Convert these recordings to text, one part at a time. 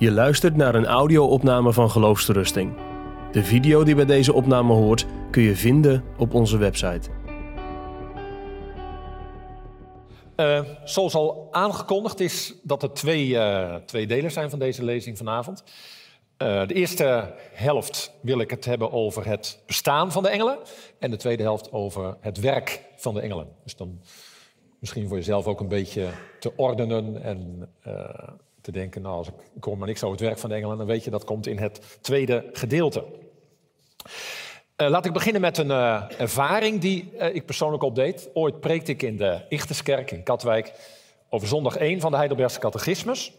Je luistert naar een audio-opname van Geloofsterusting. De video die bij deze opname hoort kun je vinden op onze website. Uh, zoals al aangekondigd is dat er twee, uh, twee delen zijn van deze lezing vanavond. Uh, de eerste helft wil ik het hebben over het bestaan van de engelen. En de tweede helft over het werk van de engelen. Dus dan misschien voor jezelf ook een beetje te ordenen en te denken, nou, als ik, hoor maar niks over het werk van de engelen, dan weet je dat komt in het tweede gedeelte. Uh, laat ik beginnen met een uh, ervaring die uh, ik persoonlijk opdeed. Ooit preekte ik in de Ichterskerk in Katwijk over zondag 1 van de Heidelbergse Catechismus.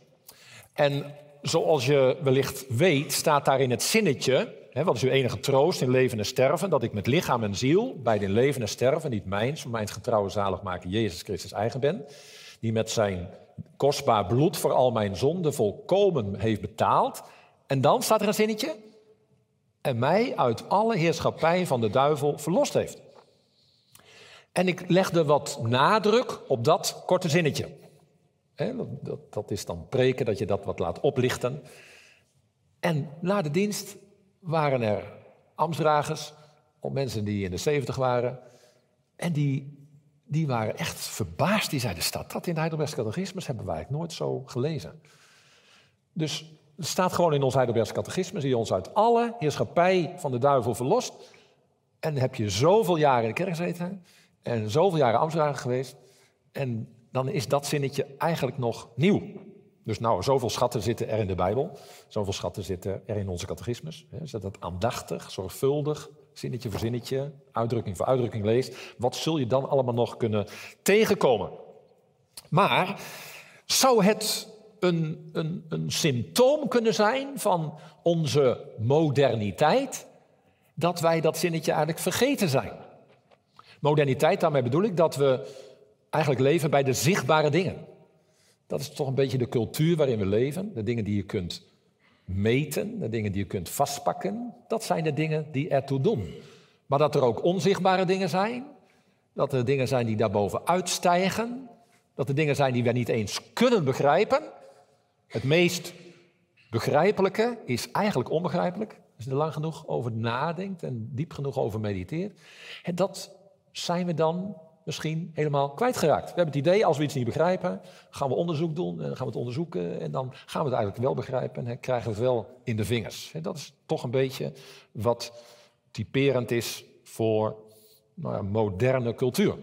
En zoals je wellicht weet, staat daar in het zinnetje, hè, wat is uw enige troost in leven en sterven, dat ik met lichaam en ziel bij de leven en sterven, niet mijns, voor mijn getrouwe zaligmaker Jezus Christus eigen ben, die met zijn kostbaar bloed voor al mijn zonden volkomen heeft betaald. En dan staat er een zinnetje. En mij uit alle heerschappij van de duivel verlost heeft. En ik legde wat nadruk op dat korte zinnetje. dat, dat is dan preken, dat je dat wat laat oplichten. En na de dienst waren er ambtsdragers, of mensen die in de zeventig waren. En die die waren echt verbaasd. Die zeiden, staat dat in de Heidelbergse catechismus? Hebben wij eigenlijk nooit zo gelezen. Dus het staat gewoon in ons Heidelbergse catechismus... die ons uit alle heerschappij van de duivel verlost. En heb je zoveel jaren in de kerk gezeten... en zoveel jaren Amsterdam geweest... en dan is dat zinnetje eigenlijk nog nieuw. Dus nou, zoveel schatten zitten er in de Bijbel. Zoveel schatten zitten er in onze catechismus. Zet dat aandachtig, zorgvuldig, zinnetje voor zinnetje, uitdrukking voor uitdrukking leest, wat zul je dan allemaal nog kunnen tegenkomen? Maar zou het een, een, een symptoom kunnen zijn van onze moderniteit, dat wij dat zinnetje eigenlijk vergeten zijn? Moderniteit, daarmee bedoel ik dat we eigenlijk leven bij de zichtbare dingen. Dat is toch een beetje de cultuur waarin we leven, de dingen die je kunt meten, de dingen die je kunt vastpakken, dat zijn de dingen die ertoe doen. Maar dat er ook onzichtbare dingen zijn, dat er dingen zijn die daarboven uitstijgen, dat er dingen zijn die we niet eens kunnen begrijpen. Het meest begrijpelijke is eigenlijk onbegrijpelijk. Als je er lang genoeg over nadenkt en diep genoeg over mediteert. En dat zijn we dan misschien helemaal kwijtgeraakt. We hebben het idee, als we iets niet begrijpen, gaan we onderzoek doen en gaan we het onderzoeken en dan gaan we het eigenlijk wel begrijpen en krijgen we het wel in de vingers. Dat is toch een beetje wat typerend is voor nou ja, moderne cultuur.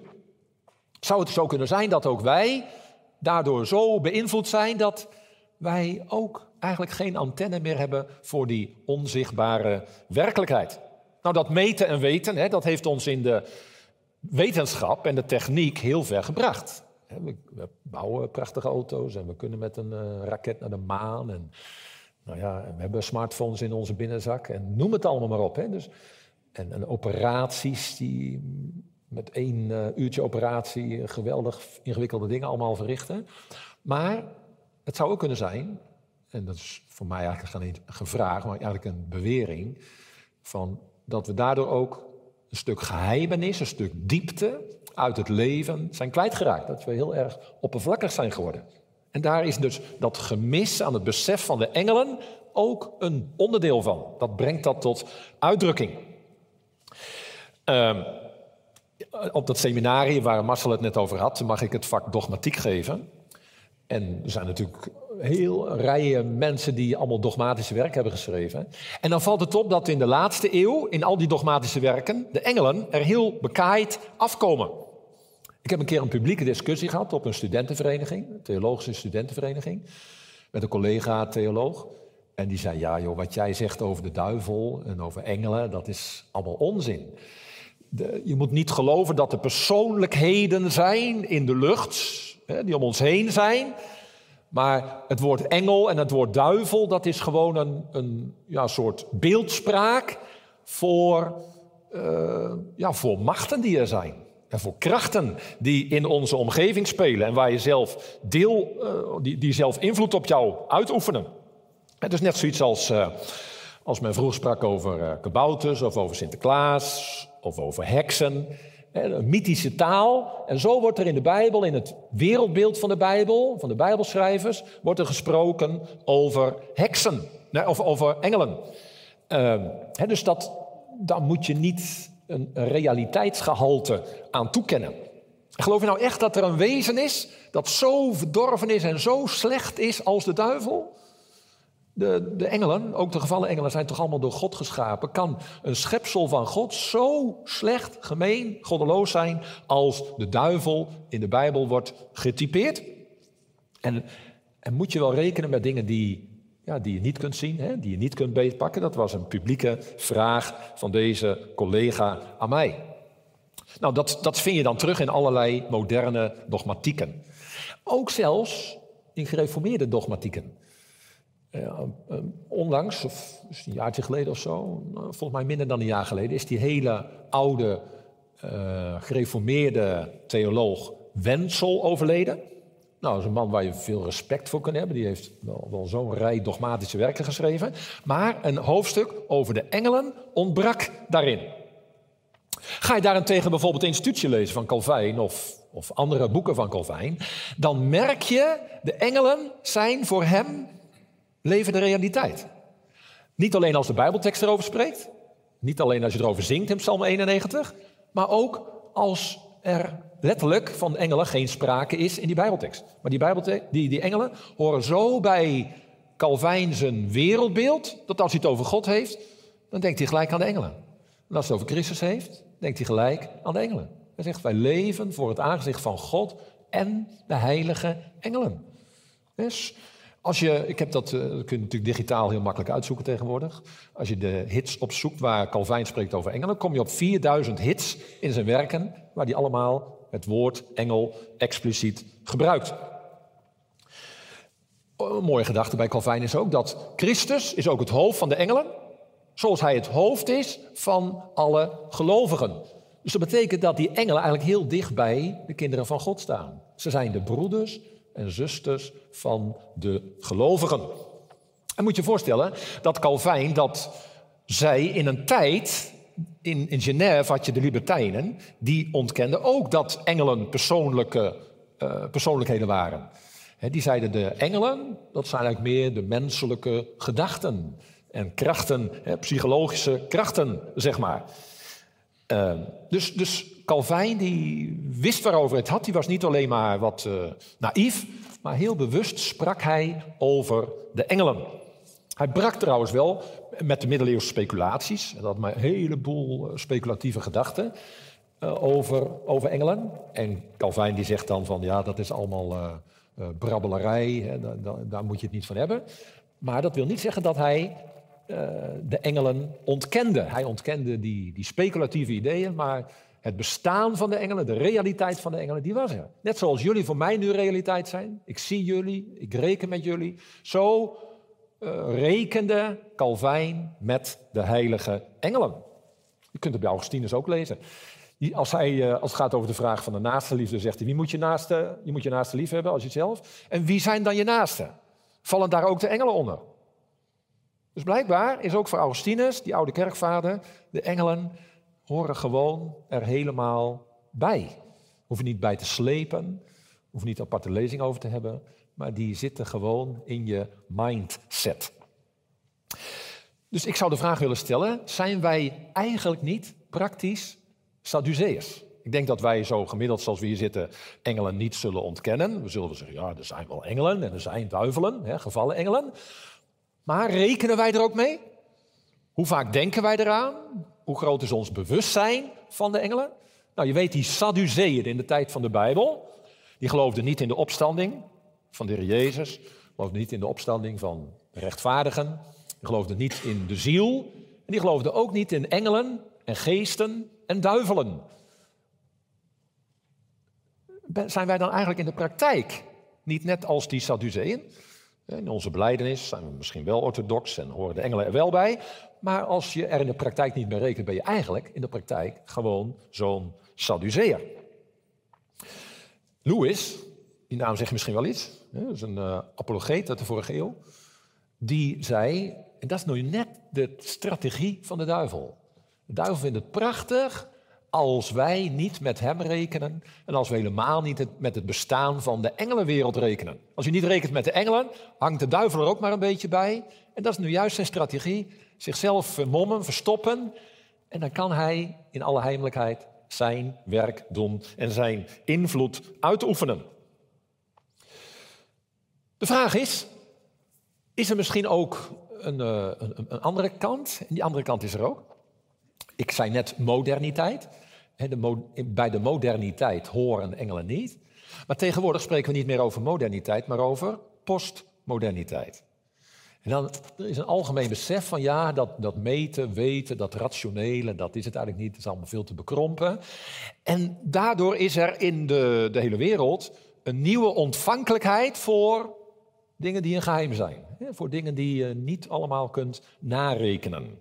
Zou het zo kunnen zijn dat ook wij daardoor zo beïnvloed zijn dat wij ook eigenlijk geen antenne meer hebben voor die onzichtbare werkelijkheid? Nou, dat meten en weten, hè, dat heeft ons in de wetenschap en de techniek heel ver gebracht. We bouwen prachtige auto's en we kunnen met een eh, raket naar de maan. En, nou ja, we hebben smartphones in onze binnenzak en noem het allemaal maar op. Hè. Dus, en, operaties die met één uh, uurtje operatie geweldig ingewikkelde dingen allemaal verrichten. Maar het zou ook kunnen zijn, en dat is voor mij eigenlijk geen gevraagd, maar eigenlijk een bewering, van dat we daardoor ook een stuk geheimenis, een stuk diepte uit het leven zijn kwijtgeraakt. Dat we heel erg oppervlakkig zijn geworden. En daar is dus dat gemis aan het besef van de engelen ook een onderdeel van. Dat brengt dat tot uitdrukking. Uh, op dat seminarie waar Marcel het net over had, mag ik het vak dogmatiek geven. En er zijn natuurlijk heel rijen mensen die allemaal dogmatische werk hebben geschreven. En dan valt het op dat in de laatste eeuw, in al die dogmatische werken, de engelen er heel bekaaid afkomen. Ik heb een keer een publieke discussie gehad op een studentenvereniging, een theologische studentenvereniging, met een collega-theoloog. En die zei, ja joh, wat jij zegt over de duivel en over engelen, dat is allemaal onzin. De, je moet niet geloven dat er persoonlijkheden zijn in de lucht, hè, die om ons heen zijn. Maar het woord engel en het woord duivel, dat is gewoon een, een ja, soort beeldspraak voor, uh, ja, voor machten die er zijn. En voor krachten die in onze omgeving spelen en waar je zelf deel, uh, die, die zelf invloed op jou uitoefenen. Het is net zoiets als, uh, als men vroeger sprak over kabouters of over Sinterklaas of over heksen. Een mythische taal. En zo wordt er in de Bijbel, in het wereldbeeld van de Bijbel, van de Bijbelschrijvers, wordt er gesproken over heksen, of over engelen. Uh, dus dat, daar moet je niet een realiteitsgehalte aan toekennen. Geloof je nou echt dat er een wezen is dat zo verdorven is en zo slecht is als de duivel? De, de engelen, ook de gevallen engelen, zijn toch allemaal door God geschapen. Kan een schepsel van God zo slecht, gemeen, goddeloos zijn als de duivel in de Bijbel wordt getypeerd? En, en moet je wel rekenen met dingen die, ja, die je niet kunt zien, hè, die je niet kunt beetpakken? Dat was een publieke vraag van deze collega aan mij. Nou, dat, dat vind je dan terug in allerlei moderne dogmatieken. Ook zelfs in gereformeerde dogmatieken. Uh, onlangs, of een jaartje geleden of zo, nou, volgens mij minder dan een jaar geleden, is die hele oude uh, gereformeerde theoloog Wenzel overleden. Nou, dat is een man waar je veel respect voor kunt hebben. Die heeft wel, wel zo'n rij dogmatische werken geschreven. Maar een hoofdstuk over de engelen ontbrak daarin. Ga je daarentegen bijvoorbeeld een instituutje lezen van Calvijn of, of andere boeken van Calvijn, dan merk je, de engelen zijn voor hem levende realiteit. Niet alleen als de Bijbeltekst erover spreekt, niet alleen als je erover zingt in Psalm 91, maar ook als er letterlijk van engelen geen sprake is in die Bijbeltekst. Maar die, die, die engelen horen zo bij Calvijn zijn wereldbeeld, dat als hij het over God heeft, dan denkt hij gelijk aan de engelen. En als hij het over Christus heeft, denkt hij gelijk aan de engelen. Hij zegt, wij leven voor het aangezicht van God en de heilige engelen. Dus als je, ik heb dat, uh, dat kun je natuurlijk digitaal heel makkelijk uitzoeken tegenwoordig. Als je de hits opzoekt waar Calvijn spreekt over engelen, kom je op 4000 hits in zijn werken, waar hij allemaal het woord engel expliciet gebruikt. Een mooie gedachte bij Calvijn is ook dat Christus is ook het hoofd van de engelen, zoals hij het hoofd is van alle gelovigen. Dus dat betekent dat die engelen eigenlijk heel dicht bij de kinderen van God staan. Ze zijn de broeders en zusters van de gelovigen. En moet je voorstellen dat Calvijn dat zij in een tijd, in, Genève had je de libertijnen, die ontkenden ook dat engelen persoonlijke uh, persoonlijkheden waren. die zeiden de engelen, dat zijn eigenlijk meer de menselijke gedachten en krachten, psychologische krachten, zeg maar. Uh, dus, dus Calvijn die wist waarover het had. Die was niet alleen maar wat uh, naïef, maar heel bewust sprak hij over de engelen. Hij brak trouwens wel met de middeleeuwse speculaties. En dat maar een heleboel eh, speculatieve gedachten uh, over, over engelen. En Calvijn die zegt dan van ja, dat is allemaal uh, brabbelarij. Hè, daar moet je het niet van hebben. Maar dat wil niet zeggen dat hij de engelen ontkende. Hij ontkende die, die speculatieve ideeën, maar het bestaan van de engelen, de realiteit van de engelen, die was er. Net zoals jullie voor mij nu realiteit zijn. Ik zie jullie, ik reken met jullie. Zo uh, rekende Calvijn met de heilige engelen. Je kunt het bij Augustinus ook lezen. Als, hij, uh, als het gaat over de vraag van de naaste liefde, zegt hij: wie moet je naaste, je moet je naaste lief hebben als jezelf? En wie zijn dan je naasten? Vallen daar ook de engelen onder? Dus blijkbaar is ook voor Augustinus, die oude kerkvader, de engelen horen gewoon er helemaal bij. Hoef je niet bij te slepen, hoef je niet aparte lezing over te hebben, maar die zitten gewoon in je mindset. Dus ik zou de vraag willen stellen: zijn wij eigenlijk niet praktisch Sadduceërs? Ik denk dat wij zo gemiddeld zoals we hier zitten engelen niet zullen ontkennen. We zullen zeggen, ja, er zijn wel engelen en er zijn duivelen, hè, gevallen engelen. Maar rekenen wij er ook mee? Hoe vaak denken wij eraan? Hoe groot is ons bewustzijn van de engelen? Nou, je weet die Sadduceeën in de tijd van de Bijbel, die geloofden niet in de opstanding van de Heer Jezus, geloofden niet in de opstanding van de rechtvaardigen, die geloofden niet in de ziel en die geloofden ook niet in engelen en geesten en duivelen. Zijn wij dan eigenlijk in de praktijk niet net als die Sadduceeën? In onze beleidenis zijn we misschien wel orthodox en horen de engelen er wel bij. Maar als je er in de praktijk niet mee rekent, ben je eigenlijk in de praktijk gewoon zo'n Sadduceer. Louis, die naam zegt misschien wel iets, dat is een uh, apologeet uit de vorige eeuw, die zei, en dat is nu net de strategie van de duivel. De duivel vindt het prachtig als wij niet met Hem rekenen en als we helemaal niet met het bestaan van de engelenwereld rekenen. Als je niet rekent met de engelen, hangt de duivel er ook maar een beetje bij. En dat is nu juist zijn strategie, zichzelf vermommen, verstoppen. En dan kan hij in alle heimelijkheid zijn werk doen en zijn invloed uitoefenen. De vraag is, is er misschien ook een, eh, een, een andere kant? En die andere kant is er ook. Ik zei net moderniteit. bij de moderniteit horen engelen niet. Maar tegenwoordig spreken we niet meer over moderniteit, maar over postmoderniteit. En dan er is een algemeen besef van ja, dat, dat meten, weten, dat rationele, dat is het eigenlijk niet. Het is allemaal veel te bekrompen. En daardoor is er in de, de hele wereld een nieuwe ontvankelijkheid voor dingen die een geheim zijn. Voor dingen die je niet allemaal kunt narekenen.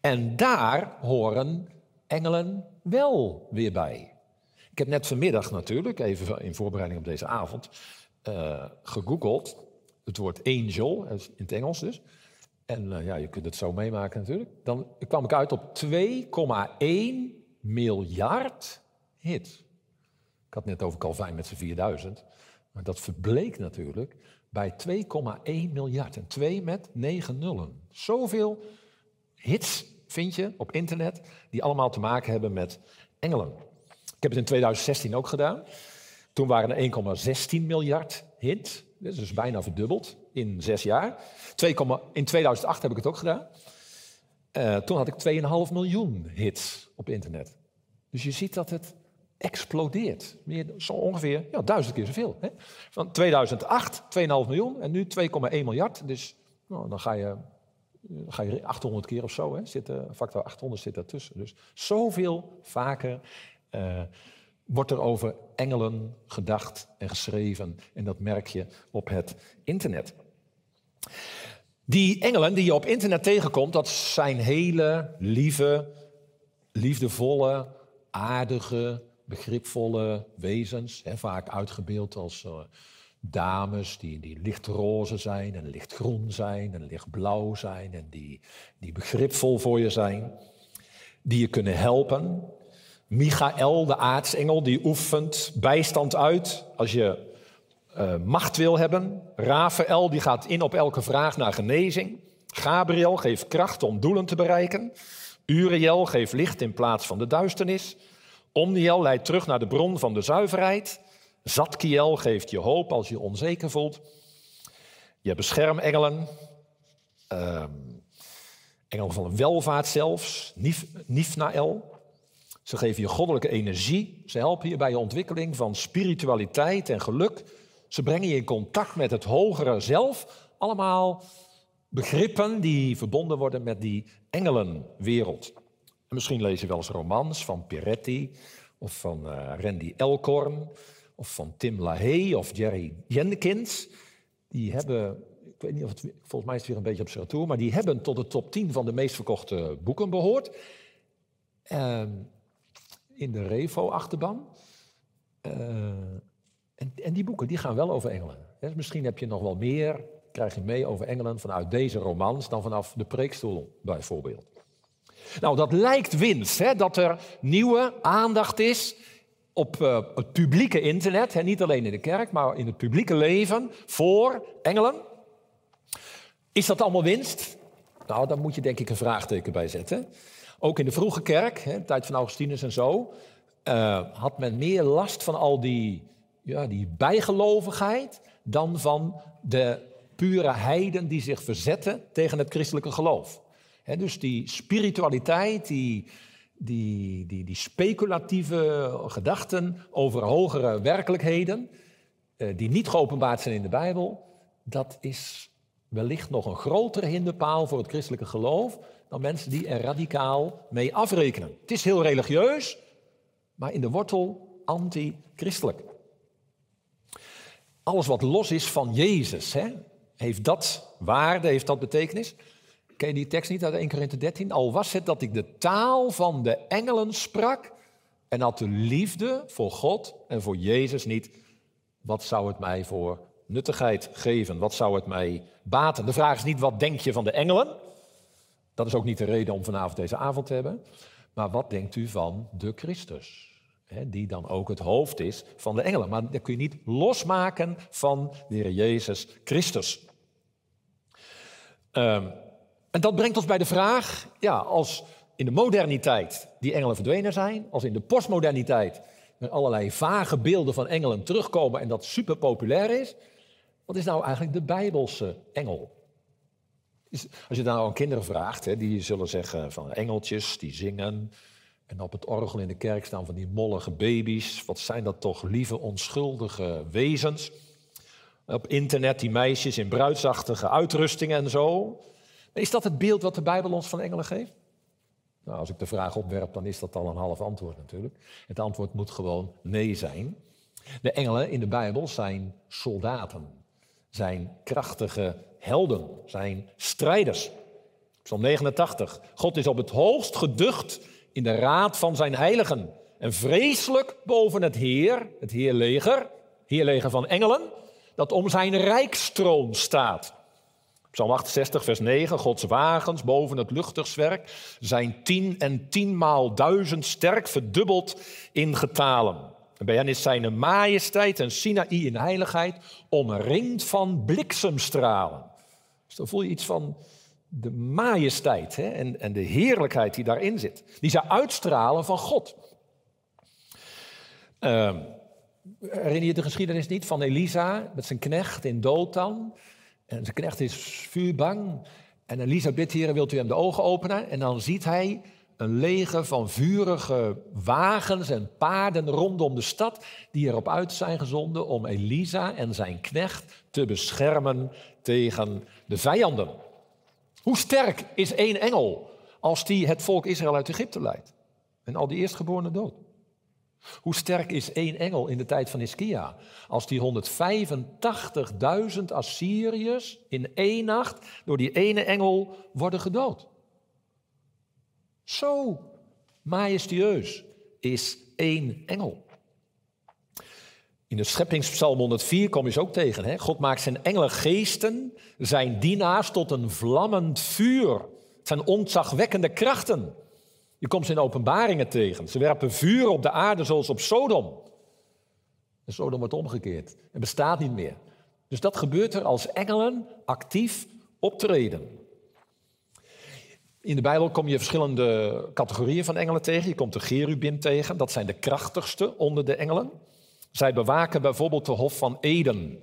En daar horen engelen wel weer bij. Ik heb net vanmiddag natuurlijk, even in voorbereiding op deze avond, uh, gegoogeld. Het woord angel, in het Engels dus. En uh, ja, je kunt het zo meemaken natuurlijk. Dan kwam ik uit op 2,1 miljard hits. Ik had net over Calvijn met zijn 4000. Maar dat verbleek natuurlijk bij 2,1 miljard. En 2 met 9 nullen. Zoveel hits vind je op internet die allemaal te maken hebben met engelen. Ik heb het in 2016 ook gedaan. Toen waren er 1,16 miljard hits. Dat is dus bijna verdubbeld in zes jaar. 2, in 2008 heb ik het ook gedaan. Uh, toen had ik 2,5 miljoen hits op internet. Dus je ziet dat het explodeert. Meer, zo ongeveer ja, duizend keer zoveel. Hè? Van 2008 2,5 miljoen en nu 2,1 miljard. Dus nou, dan ga je ga je 800 keer of zo, hè, zit, factor 800 zit daartussen. Dus zoveel vaker uh, wordt er over engelen gedacht en geschreven. En dat merk je op het internet. Die engelen die je op internet tegenkomt, dat zijn hele lieve, liefdevolle, aardige, begripvolle wezens. Hè, vaak uitgebeeld als uh, dames die, die lichtroze zijn en lichtgroen zijn en lichtblauw zijn en die, die begripvol voor je zijn, die je kunnen helpen. Michael, de aartsengel, die oefent bijstand uit als je uh, macht wil hebben. Rafael, die gaat in op elke vraag naar genezing. Gabriel geeft kracht om doelen te bereiken. Uriel geeft licht in plaats van de duisternis. Omniel leidt terug naar de bron van de zuiverheid. Zatkiel geeft je hoop als je onzeker voelt. Je beschermengelen. Uh, engelen van welvaart zelfs. Nif, Nifnael. Ze geven je goddelijke energie. Ze helpen je bij je ontwikkeling van spiritualiteit en geluk. Ze brengen je in contact met het hogere zelf. Allemaal begrippen die verbonden worden met die engelenwereld. En misschien lees je wel eens romans van Peretti of van uh, Randy Elkorn of van Tim LaHaye of Jerry Jenkins. Die hebben, ik weet niet of het, volgens mij is het weer een beetje op zijn retour, maar die hebben tot de top 10 van de meest verkochte boeken behoord. Uh, in de Revo-achterban. Uh, en, en, die boeken die gaan wel over engelen. Dus misschien heb je nog wel meer, krijg je mee over engelen vanuit deze romans dan vanaf de preekstoel bijvoorbeeld. Nou, dat lijkt winst, hè, dat er nieuwe aandacht is op uh, het publieke internet, hè, niet alleen in de kerk, maar in het publieke leven, voor engelen. Is dat allemaal winst? Nou, daar moet je denk ik een vraagteken bij zetten. Ook in de vroege kerk, hè, tijd van Augustinus en zo, uh, had men meer last van al die, ja, die bijgelovigheid dan van de pure heiden die zich verzetten tegen het christelijke geloof. Dus die spiritualiteit, die, die, die, die speculatieve gedachten over hogere werkelijkheden, eh, die niet geopenbaard zijn in de Bijbel, dat is wellicht nog een grotere hinderpaal voor het christelijke geloof dan mensen die er radicaal mee afrekenen. Het is heel religieus, maar in de wortel anti-christelijk. Alles wat los is van Jezus, hè, heeft dat waarde, heeft dat betekenis? Ken je die tekst niet uit 1 Korinthe 13? Al was het dat ik de taal van de engelen sprak en had de liefde voor God en voor Jezus niet, wat zou het mij voor nuttigheid geven? Wat zou het mij baten? De vraag is niet wat denk je van de engelen? Dat is ook niet de reden om vanavond deze avond te hebben. Maar wat denkt u van de Christus? Die dan ook het hoofd is van de engelen. Maar dat kun je niet losmaken van de Heer Jezus Christus. Ehm, en dat brengt ons bij de vraag, ja, als in de moderniteit die engelen verdwenen zijn, als in de postmoderniteit er allerlei vage beelden van engelen terugkomen en dat super populair is, wat is nou eigenlijk de Bijbelse engel? Als je nou aan kinderen vraagt, hè, die zullen zeggen van engeltjes die zingen en op het orgel in de kerk staan van die mollige baby's. Wat zijn dat toch lieve onschuldige wezens? Op internet die meisjes in bruidsachtige uitrustingen en zo. Is dat het beeld wat de Bijbel ons van engelen geeft? Nou, als ik de vraag opwerp, dan is dat al een half antwoord natuurlijk. Het antwoord moet gewoon nee zijn. De engelen in de Bijbel zijn soldaten, zijn krachtige helden, zijn strijders. Psalm 89. God is op het hoogst geducht in de raad van zijn heiligen. En vreselijk boven het Heer, het Heerleger, Heerleger van engelen, dat om zijn rijkstroon staat. Psalm 68, vers 9. Gods wagens boven het luchtigswerk zijn tien en tienmaal duizend sterk verdubbeld in getalen. Bij hen is zijn majesteit en Sinaï in heiligheid omringd van bliksemstralen. Dus dan voel je iets van de majesteit hè, en, en de heerlijkheid die daarin zit. Die zou uitstralen van God. Uh, herinner je de geschiedenis niet van Elisa met zijn knecht in Dothan? En zijn knecht is vuurbang. En Elisa bidt, hier, wilt u hem de ogen openen? En dan ziet hij een leger van vurige wagens en paarden rondom de stad, die erop uit zijn gezonden om Elisa en zijn knecht te beschermen tegen de vijanden. Hoe sterk is één engel als die het volk Israël uit Egypte leidt en al die eerstgeborenen dood? Hoe sterk is één engel in de tijd van Ischia als die 185.000 Assyriërs in één nacht door die ene engel worden gedood? Zo majestueus is één engel. In de scheppingspsalm 104 kom je ze ook tegen. Hè? God maakt zijn engelengeesten, zijn dienaars, tot een vlammend vuur. Het zijn ontzagwekkende krachten. Je komt ze in openbaringen tegen. Ze werpen vuur op de aarde zoals op Sodom. En Sodom wordt omgekeerd. Het bestaat niet meer. Dus dat gebeurt er als engelen actief optreden. In de Bijbel kom je verschillende categorieën van engelen tegen. Je komt de cherubim tegen, dat zijn de krachtigste onder de engelen. Zij bewaken bijvoorbeeld de Hof van Eden.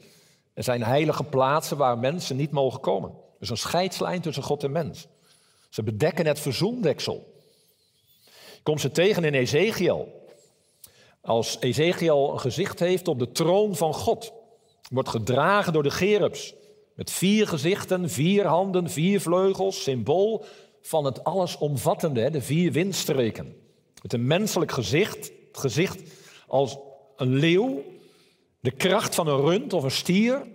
Er zijn heilige plaatsen waar mensen niet mogen komen. Is een scheidslijn tussen God en mens. Ze bedekken het verzoendeksel. Komt ze tegen in Ezekiel. Als Ezekiel een gezicht heeft op de troon van God, wordt gedragen door de gerubs. Met vier gezichten, vier handen, vier vleugels, symbool van het allesomvattende, de vier windstreken. Met een menselijk gezicht, het gezicht als een leeuw, de kracht van een rund of een stier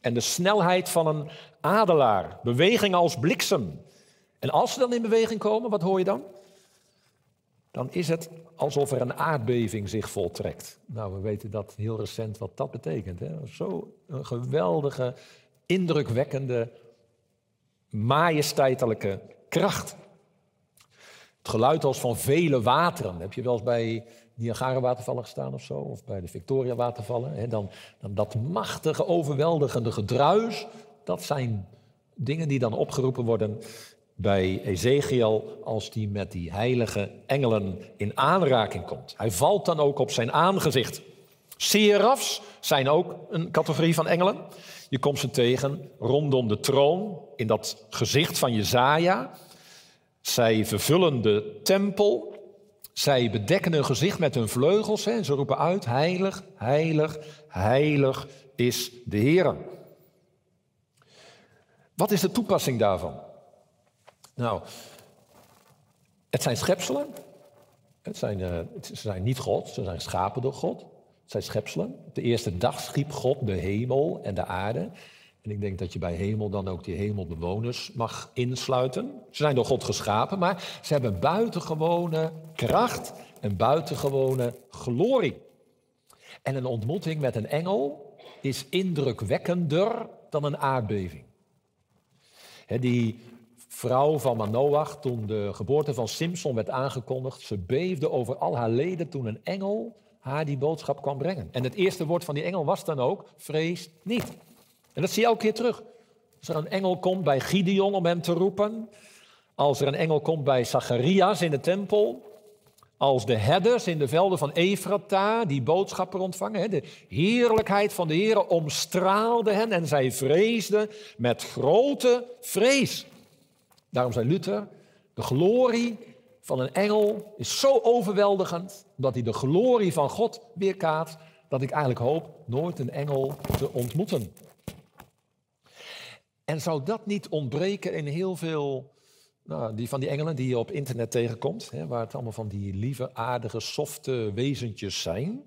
en de snelheid van een adelaar. Beweging als bliksem. En als ze dan in beweging komen, wat hoor je dan? Dan is het alsof er een aardbeving zich voltrekt. Nou, we weten dat heel recent wat dat betekent. Zo een geweldige, indrukwekkende, majesteitelijke kracht. Het geluid als van vele wateren. Heb je wel eens bij Niagara-watervallen gestaan of zo? Of bij de Victoria-watervallen? Dan, dan dat machtige, overweldigende gedruis. Dat zijn dingen die dan opgeroepen worden bij Ezekiel als die met die heilige engelen in aanraking komt. Hij valt dan ook op zijn aangezicht. Serafs zijn ook een categorie van engelen. Je komt ze tegen rondom de troon in dat gezicht van Jezaja. Zij vervullen de tempel. Zij bedekken hun gezicht met hun vleugels en ze roepen uit: Heilig, heilig, heilig is de Heer. Wat is de toepassing daarvan? Nou, het zijn schepselen. Het zijn, uh, ze zijn niet God, ze zijn schapen door God. Zijn schepselen. De eerste dag schiep God de hemel en de aarde. En ik denk dat je bij hemel dan ook die hemelbewoners mag insluiten. Ze zijn door God geschapen, maar ze hebben buitengewone kracht en buitengewone glorie. En een ontmoeting met een engel is indrukwekkender dan een aardbeving. die vrouw van Manoach, toen de geboorte van Simson werd aangekondigd, ze beefde over al haar leden toen een engel haar die boodschap kwam brengen. En het eerste woord van die engel was dan ook, vrees niet. En dat zie je elke keer terug. Als er een engel komt bij Gideon om hem te roepen, als er een engel komt bij Zacharias in de tempel, als de herders in de velden van Efrata die boodschappen ontvangen. De heerlijkheid van de Heer omstraalde hen en zij vreesden met grote vrees. Daarom zei Luther, de glorie van een engel is zo overweldigend dat hij de glorie van God weerkaat, dat ik eigenlijk hoop nooit een engel te ontmoeten. En zou dat niet ontbreken in heel veel nou, die van die engelen die je op internet tegenkomt, hè, waar het allemaal van die lieve, aardige, softe wezentjes zijn,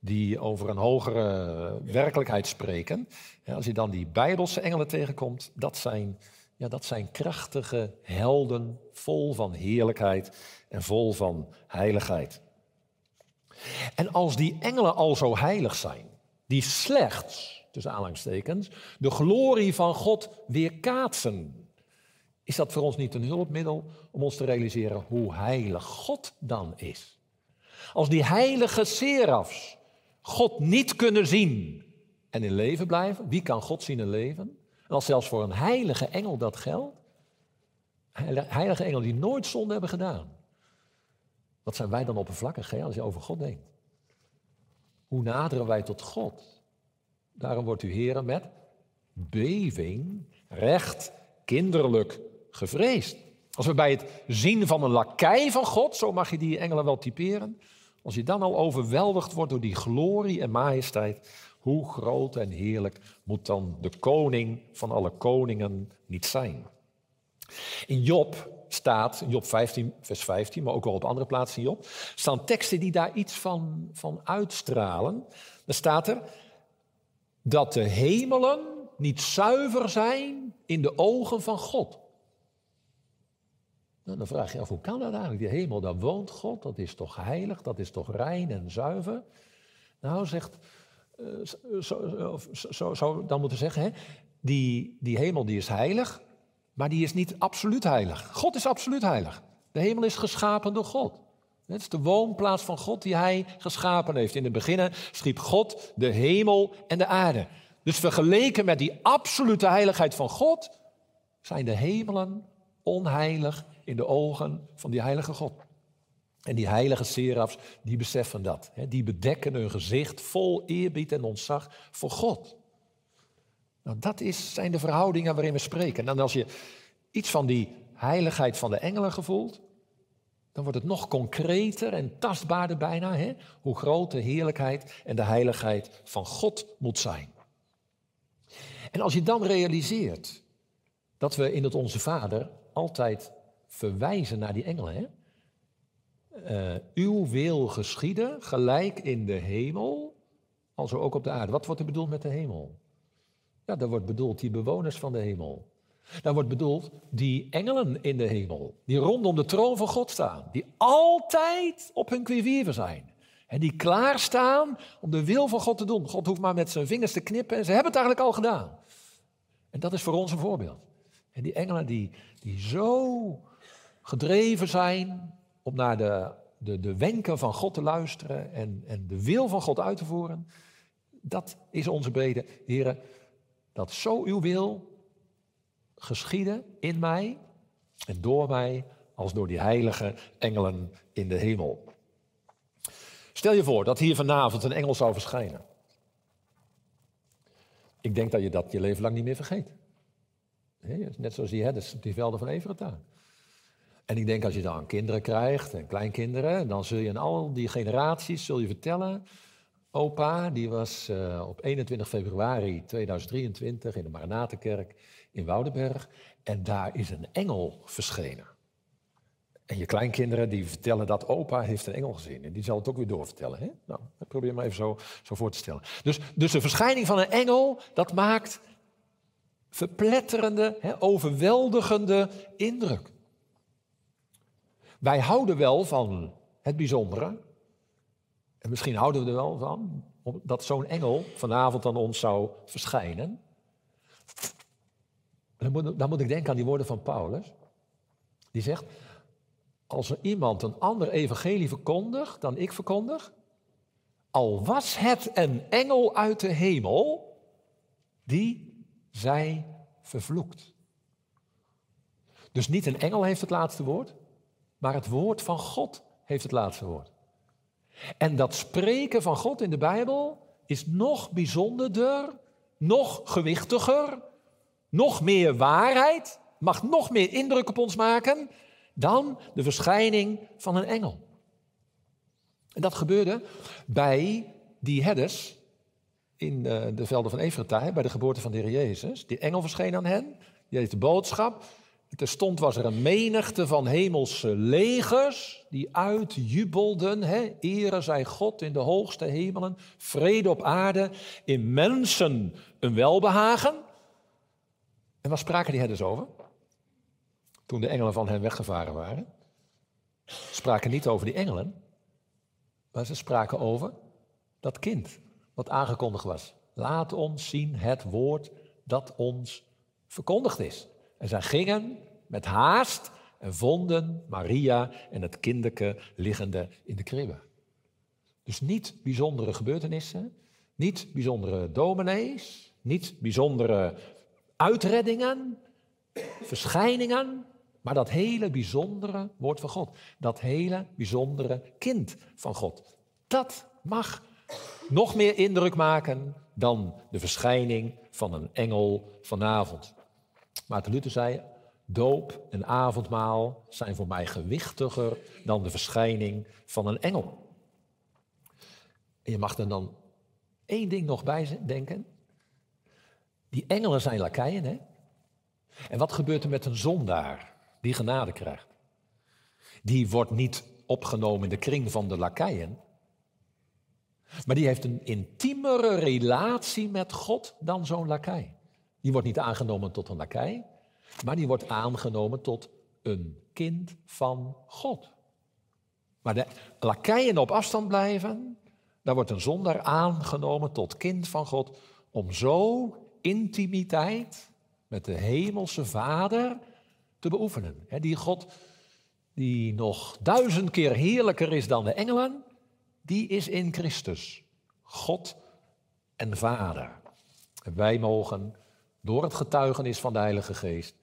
die over een hogere werkelijkheid spreken. als je dan die Bijbelse engelen tegenkomt, dat zijn, ja, dat zijn krachtige helden, vol van heerlijkheid en vol van heiligheid. En als die engelen al zo heilig zijn, die slechts, tussen aanhalingstekens, de glorie van God weerkaatsen is dat voor ons niet een hulpmiddel om ons te realiseren hoe heilig God dan is? Als die heilige serafs God niet kunnen zien en in leven blijven, wie kan God zien en leven? Als zelfs voor een heilige engel dat geldt, heilige engelen die nooit zonde hebben gedaan, wat zijn wij dan oppervlakkig hè, als je over God denkt? Hoe naderen wij tot God? Daarom wordt u heren met beving, recht, kinderlijk gevreesd. Als we bij het zien van een lakij van God, zo mag je die engelen wel typeren, als je dan al overweldigd wordt door die glorie en majesteit, hoe groot en heerlijk moet dan de koning van alle koningen niet zijn? In Job staat, Job 15, vers 15, maar ook wel op andere plaatsen in Job, staan teksten die daar iets van, van uitstralen. Dan staat er dat de hemelen niet zuiver zijn in de ogen van God. Nou, dan vraag je af, hoe kan dat eigenlijk? Die hemel, daar woont God, dat is toch heilig, dat is toch rein en zuiver? Nou, zegt, zo, zo, zo, dan moeten zeggen, hè, die, die hemel die is heilig, maar die is niet absoluut heilig. God is absoluut heilig. De hemel is geschapen door God. Het is de woonplaats van God die hij geschapen heeft. In het begin schiep God de hemel en de aarde. Dus vergeleken met die absolute heiligheid van God, zijn de hemelen onheilig in de ogen van die heilige God. En die heilige serafs, die beseffen dat. Hè? Die bedekken hun gezicht vol eerbied en ontzag voor God. Nou, dat is, zijn de verhoudingen waarin we spreken. En als je iets van die heiligheid van de engelen gevoelt, dan wordt het nog concreter en tastbaarder bijna, hè? hoe groot de heerlijkheid en de heiligheid van God moet zijn. En als je dan realiseert dat we in het Onze Vader altijd verwijzen naar die engelen. Hè? Uh, uw wil geschieden, gelijk in de hemel, als ook op de aarde. Wat wordt er bedoeld met de hemel? Ja, daar wordt bedoeld die bewoners van de hemel. Daar wordt bedoeld die engelen in de hemel, die rondom de troon van God staan, die altijd op hun quivier zijn. En die klaarstaan om de wil van God te doen. God hoeft maar met zijn vingers te knippen en ze hebben het eigenlijk al gedaan. En dat is voor ons een voorbeeld. En die engelen die, die zo gedreven zijn om naar de, de, de wenken van God te luisteren en, en de wil van God uit te voeren. Dat is onze bede, heren, dat zo uw wil geschieden in mij en door mij als door die heilige engelen in de hemel. Stel je voor dat hier vanavond een engel zou verschijnen. Ik denk dat je dat je leven lang niet meer vergeet. Net zoals die herders die velden van Evereta. En ik denk als je dan kinderen krijgt en kleinkinderen, dan zul je aan al die generaties zul je vertellen. Opa, die was uh, op 21 februari 2023 in de Maranatenkerk in Woudenberg. En daar is een engel verschenen. En je kleinkinderen die vertellen dat opa heeft een engel gezien. En die zal het ook weer doorvertellen. Hè? Nou, probeer maar even zo, zo voor te stellen. Dus, dus de verschijning van een engel, dat maakt verpletterende, hè, overweldigende indruk. Wij houden wel van het bijzondere. En misschien houden we er wel van dat zo'n engel vanavond aan ons zou verschijnen. Dan moet, dan moet ik denken aan die woorden van Paulus. Die zegt, als er iemand een ander evangelie verkondigt dan ik verkondig, al was het een engel uit de hemel, die zij vervloekt. Dus niet een engel heeft het laatste woord, maar het woord van God heeft het laatste woord. En dat spreken van God in de Bijbel is nog bijzonderder, nog gewichtiger, nog meer waarheid, mag nog meer indruk op ons maken dan de verschijning van een engel. En dat gebeurde bij die herders in eh, de velden van Efrata, bij de geboorte van de Heer Jezus. Die engel verscheen aan hen, die deed de boodschap. Terstond was er een menigte van hemelse legers die uitjubelden. Hè? Ere zij God in de hoogste hemelen, vrede op aarde, in mensen een welbehagen. En waar spraken die herders over? Toen de engelen van hen weggevaren waren. Spraken niet over die engelen, maar ze spraken over dat kind wat aangekondigd was. Laat ons zien het woord dat ons verkondigd is. En zij gingen met haast en vonden Maria en het kinderke liggende in de kribbe. Dus niet bijzondere gebeurtenissen, niet bijzondere dominees, niet bijzondere uitreddingen, verschijningen, maar dat hele bijzondere woord van God. Dat hele bijzondere kind van God. Dat mag nog meer indruk maken dan de verschijning van een engel vanavond. Maarten Luther zei, doop en avondmaal zijn voor mij gewichtiger dan de verschijning van een engel. En je mag er dan één ding nog bij denken. Die engelen zijn lakeien, hè? En wat gebeurt er met een zondaar die genade krijgt? Die wordt niet opgenomen in de kring van de lakeien, maar die heeft een intiemere relatie met God dan zo'n lakij. Die wordt niet aangenomen tot een lakij, maar die wordt aangenomen tot een kind van God. Maar de lakeien op afstand blijven, daar wordt een zondaar aangenomen tot kind van God om zo intimiteit met de hemelse Vader te beoefenen. die God die nog duizend keer heerlijker is dan de engelen, die is in Christus. God en Vader. En wij mogen door het getuigenis van de Heilige Geest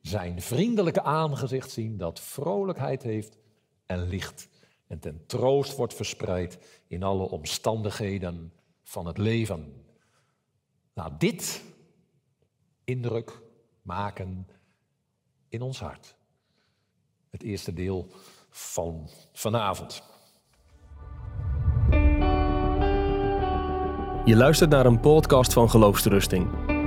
zijn vriendelijke aangezicht zien dat vrolijkheid heeft en licht en ten troost wordt verspreid in alle omstandigheden van het leven. Nou, dit indruk maken in ons hart. Het eerste deel van vanavond. Je luistert naar een podcast van Geloofsterusting.